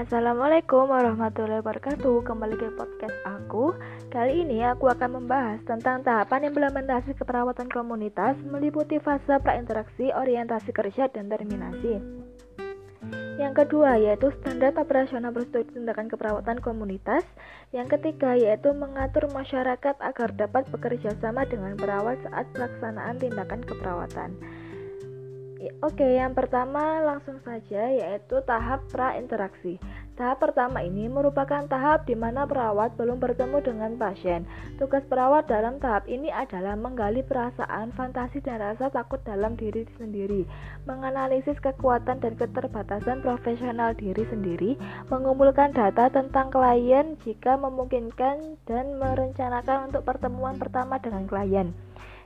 Assalamualaikum warahmatullahi wabarakatuh. Kembali ke podcast aku. Kali ini aku akan membahas tentang tahapan implementasi keperawatan komunitas Meliputi fase prainteraksi, orientasi kerja, dan terminasi. Yang kedua yaitu standar operasional prosedur tindakan keperawatan komunitas. Yang ketiga yaitu mengatur masyarakat agar dapat bekerja sama dengan perawat saat pelaksanaan tindakan keperawatan Oke, yang pertama langsung saja yaitu tahap pra-interaksi. Tahap pertama ini merupakan tahap di mana perawat belum bertemu dengan pasien. Tugas perawat dalam tahap ini adalah menggali perasaan, fantasi, dan rasa takut dalam diri sendiri, menganalisis kekuatan dan keterbatasan profesional diri sendiri, mengumpulkan data tentang klien jika memungkinkan, dan merencanakan untuk pertemuan pertama dengan klien.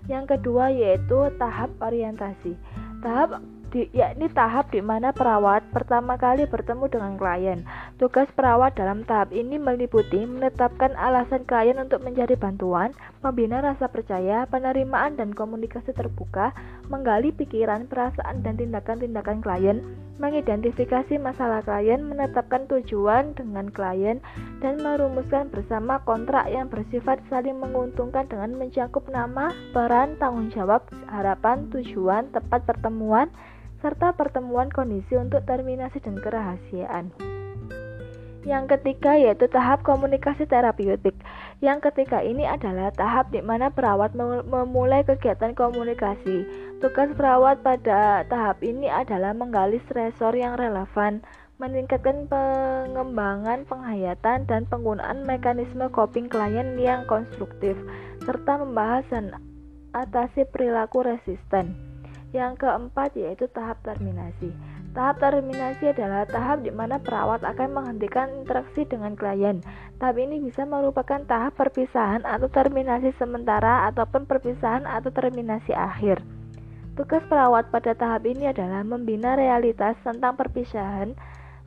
Yang kedua yaitu tahap orientasi tahap di, yakni tahap di mana perawat pertama kali bertemu dengan klien. Tugas perawat dalam tahap ini meliputi menetapkan alasan klien untuk mencari bantuan, membina rasa percaya, penerimaan dan komunikasi terbuka, menggali pikiran, perasaan dan tindakan-tindakan klien, mengidentifikasi masalah klien, menetapkan tujuan dengan klien, dan merumuskan bersama kontrak yang bersifat saling menguntungkan dengan mencakup nama, peran, tanggung jawab, harapan, tujuan, tempat pertemuan, serta pertemuan kondisi untuk terminasi dan kerahasiaan. Yang ketiga yaitu tahap komunikasi terapeutik. Yang ketiga ini adalah tahap di mana perawat memulai kegiatan komunikasi. Tugas perawat pada tahap ini adalah menggali stresor yang relevan, meningkatkan pengembangan penghayatan dan penggunaan mekanisme coping klien yang konstruktif, serta membahas dan atasi perilaku resisten. Yang keempat yaitu tahap terminasi. Tahap terminasi adalah tahap di mana perawat akan menghentikan interaksi dengan klien. Tahap ini bisa merupakan tahap perpisahan atau terminasi sementara ataupun perpisahan atau terminasi akhir. Tugas perawat pada tahap ini adalah membina realitas tentang perpisahan,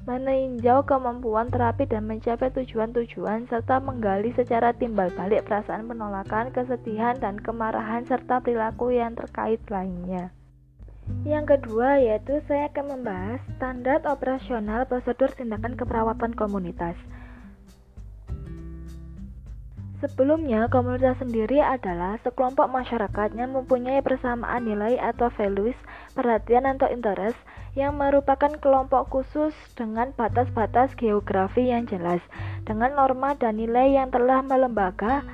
meninjau kemampuan terapi dan mencapai tujuan-tujuan serta menggali secara timbal balik perasaan penolakan, kesedihan, dan kemarahan serta perilaku yang terkait lainnya. Yang kedua yaitu saya akan membahas standar operasional prosedur tindakan keperawatan komunitas. Sebelumnya, komunitas sendiri adalah sekelompok masyarakat yang mempunyai persamaan nilai atau values, perhatian atau interest yang merupakan kelompok khusus dengan batas-batas geografi yang jelas, dengan norma dan nilai yang telah melembaga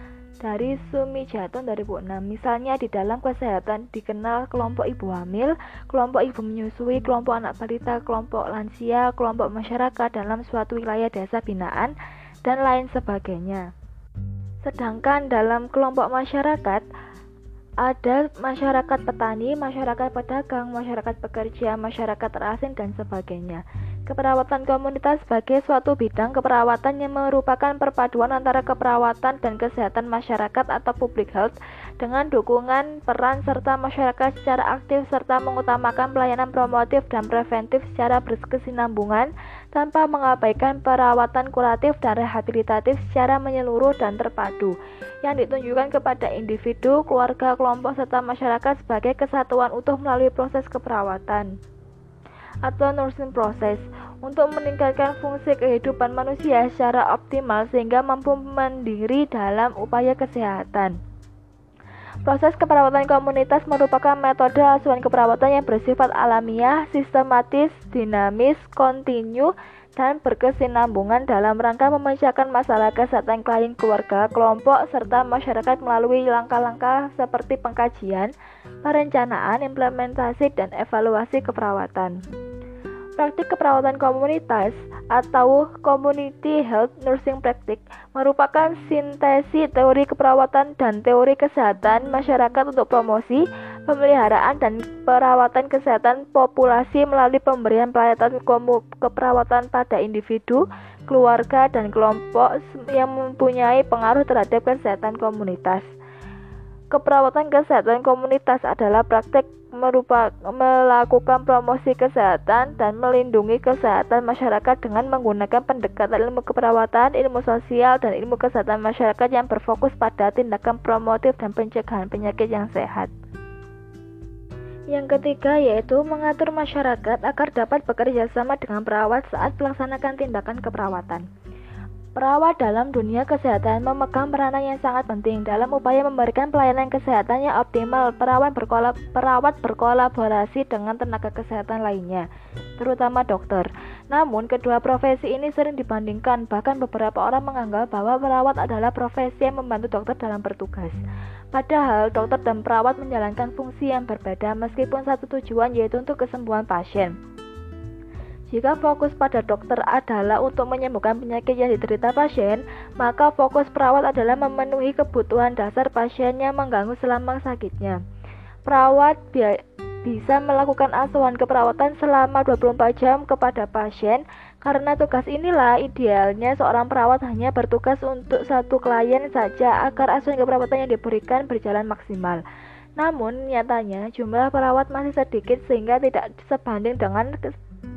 dari Sumi Jaton 2006. Misalnya di dalam kesehatan dikenal kelompok ibu hamil, kelompok ibu menyusui, kelompok anak balita, kelompok lansia, kelompok masyarakat dalam suatu wilayah desa binaan, dan lain sebagainya. Sedangkan dalam kelompok masyarakat ada masyarakat petani, masyarakat pedagang, masyarakat pekerja, masyarakat terasing, dan sebagainya. Keperawatan komunitas sebagai suatu bidang keperawatan yang merupakan perpaduan antara keperawatan dan kesehatan masyarakat atau public health dengan dukungan peran serta masyarakat secara aktif serta mengutamakan pelayanan promotif dan preventif secara berkesinambungan tanpa mengabaikan perawatan kuratif dan rehabilitatif secara menyeluruh dan terpadu yang ditunjukkan kepada individu, keluarga, kelompok serta masyarakat sebagai kesatuan utuh melalui proses keperawatan atau nursing process untuk meningkatkan fungsi kehidupan manusia secara optimal sehingga mampu mandiri dalam upaya kesehatan. Proses keperawatan komunitas merupakan metode asuhan keperawatan yang bersifat alamiah, sistematis, dinamis, kontinu, dan berkesinambungan dalam rangka memecahkan masalah kesehatan klien keluarga, kelompok, serta masyarakat melalui langkah-langkah seperti pengkajian, perencanaan, implementasi, dan evaluasi keperawatan. Praktik keperawatan komunitas atau Community Health Nursing Practice merupakan sintesis teori keperawatan dan teori kesehatan masyarakat untuk promosi, pemeliharaan dan perawatan kesehatan populasi melalui pemberian pelayanan keperawatan pada individu, keluarga dan kelompok yang mempunyai pengaruh terhadap kesehatan komunitas. Keperawatan kesehatan komunitas adalah praktek merupakan melakukan promosi kesehatan dan melindungi kesehatan masyarakat dengan menggunakan pendekatan ilmu keperawatan, ilmu sosial, dan ilmu kesehatan masyarakat yang berfokus pada tindakan promotif dan pencegahan penyakit yang sehat. Yang ketiga yaitu mengatur masyarakat agar dapat bekerja sama dengan perawat saat melaksanakan tindakan keperawatan. Perawat dalam dunia kesehatan memegang peranan yang sangat penting dalam upaya memberikan pelayanan kesehatan yang optimal. Perawat, berkolab, perawat berkolaborasi dengan tenaga kesehatan lainnya, terutama dokter. Namun, kedua profesi ini sering dibandingkan, bahkan beberapa orang menganggap bahwa perawat adalah profesi yang membantu dokter dalam bertugas. Padahal, dokter dan perawat menjalankan fungsi yang berbeda meskipun satu tujuan yaitu untuk kesembuhan pasien. Jika fokus pada dokter adalah untuk menyembuhkan penyakit yang diderita pasien, maka fokus perawat adalah memenuhi kebutuhan dasar pasien yang mengganggu selama sakitnya. Perawat bi bisa melakukan asuhan keperawatan selama 24 jam kepada pasien karena tugas inilah idealnya seorang perawat hanya bertugas untuk satu klien saja agar asuhan keperawatan yang diberikan berjalan maksimal. Namun nyatanya jumlah perawat masih sedikit sehingga tidak sebanding dengan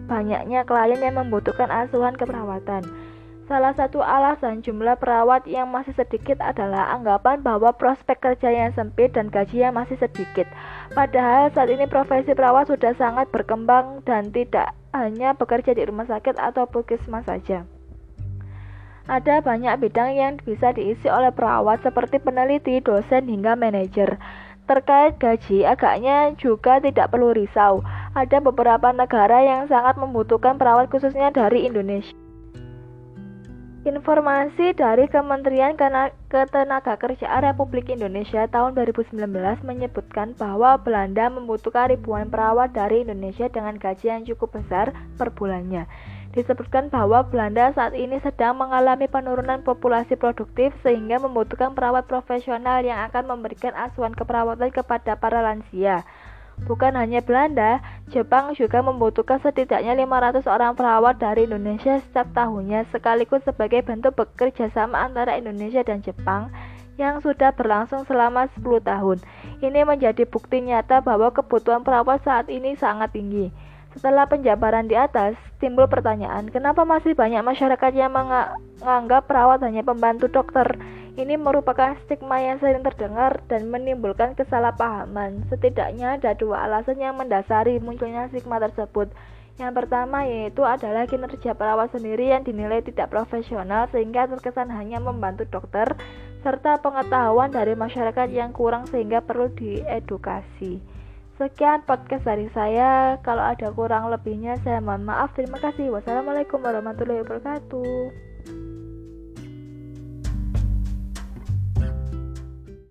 banyaknya klien yang membutuhkan asuhan keperawatan. Salah satu alasan jumlah perawat yang masih sedikit adalah anggapan bahwa prospek kerja yang sempit dan gaji yang masih sedikit. Padahal saat ini profesi perawat sudah sangat berkembang dan tidak hanya bekerja di rumah sakit atau puskesmas saja. Ada banyak bidang yang bisa diisi oleh perawat seperti peneliti, dosen, hingga manajer. Terkait gaji, agaknya juga tidak perlu risau ada beberapa negara yang sangat membutuhkan perawat khususnya dari Indonesia. Informasi dari Kementerian Ketenagakerjaan Republik Indonesia tahun 2019 menyebutkan bahwa Belanda membutuhkan ribuan perawat dari Indonesia dengan gaji yang cukup besar per bulannya. Disebutkan bahwa Belanda saat ini sedang mengalami penurunan populasi produktif sehingga membutuhkan perawat profesional yang akan memberikan asuhan keperawatan kepada para lansia. Bukan hanya Belanda, Jepang juga membutuhkan setidaknya 500 orang perawat dari Indonesia setiap tahunnya sekaligus sebagai bentuk bekerja sama antara Indonesia dan Jepang yang sudah berlangsung selama 10 tahun. Ini menjadi bukti nyata bahwa kebutuhan perawat saat ini sangat tinggi. Setelah penjabaran di atas, timbul pertanyaan, kenapa masih banyak masyarakat yang menganggap perawat hanya pembantu dokter? Ini merupakan stigma yang sering terdengar dan menimbulkan kesalahpahaman. Setidaknya ada dua alasan yang mendasari munculnya stigma tersebut. Yang pertama yaitu adalah kinerja perawat sendiri yang dinilai tidak profesional sehingga terkesan hanya membantu dokter serta pengetahuan dari masyarakat yang kurang sehingga perlu diedukasi. Sekian podcast dari saya. Kalau ada kurang lebihnya saya mohon maaf. Terima kasih. Wassalamualaikum warahmatullahi wabarakatuh.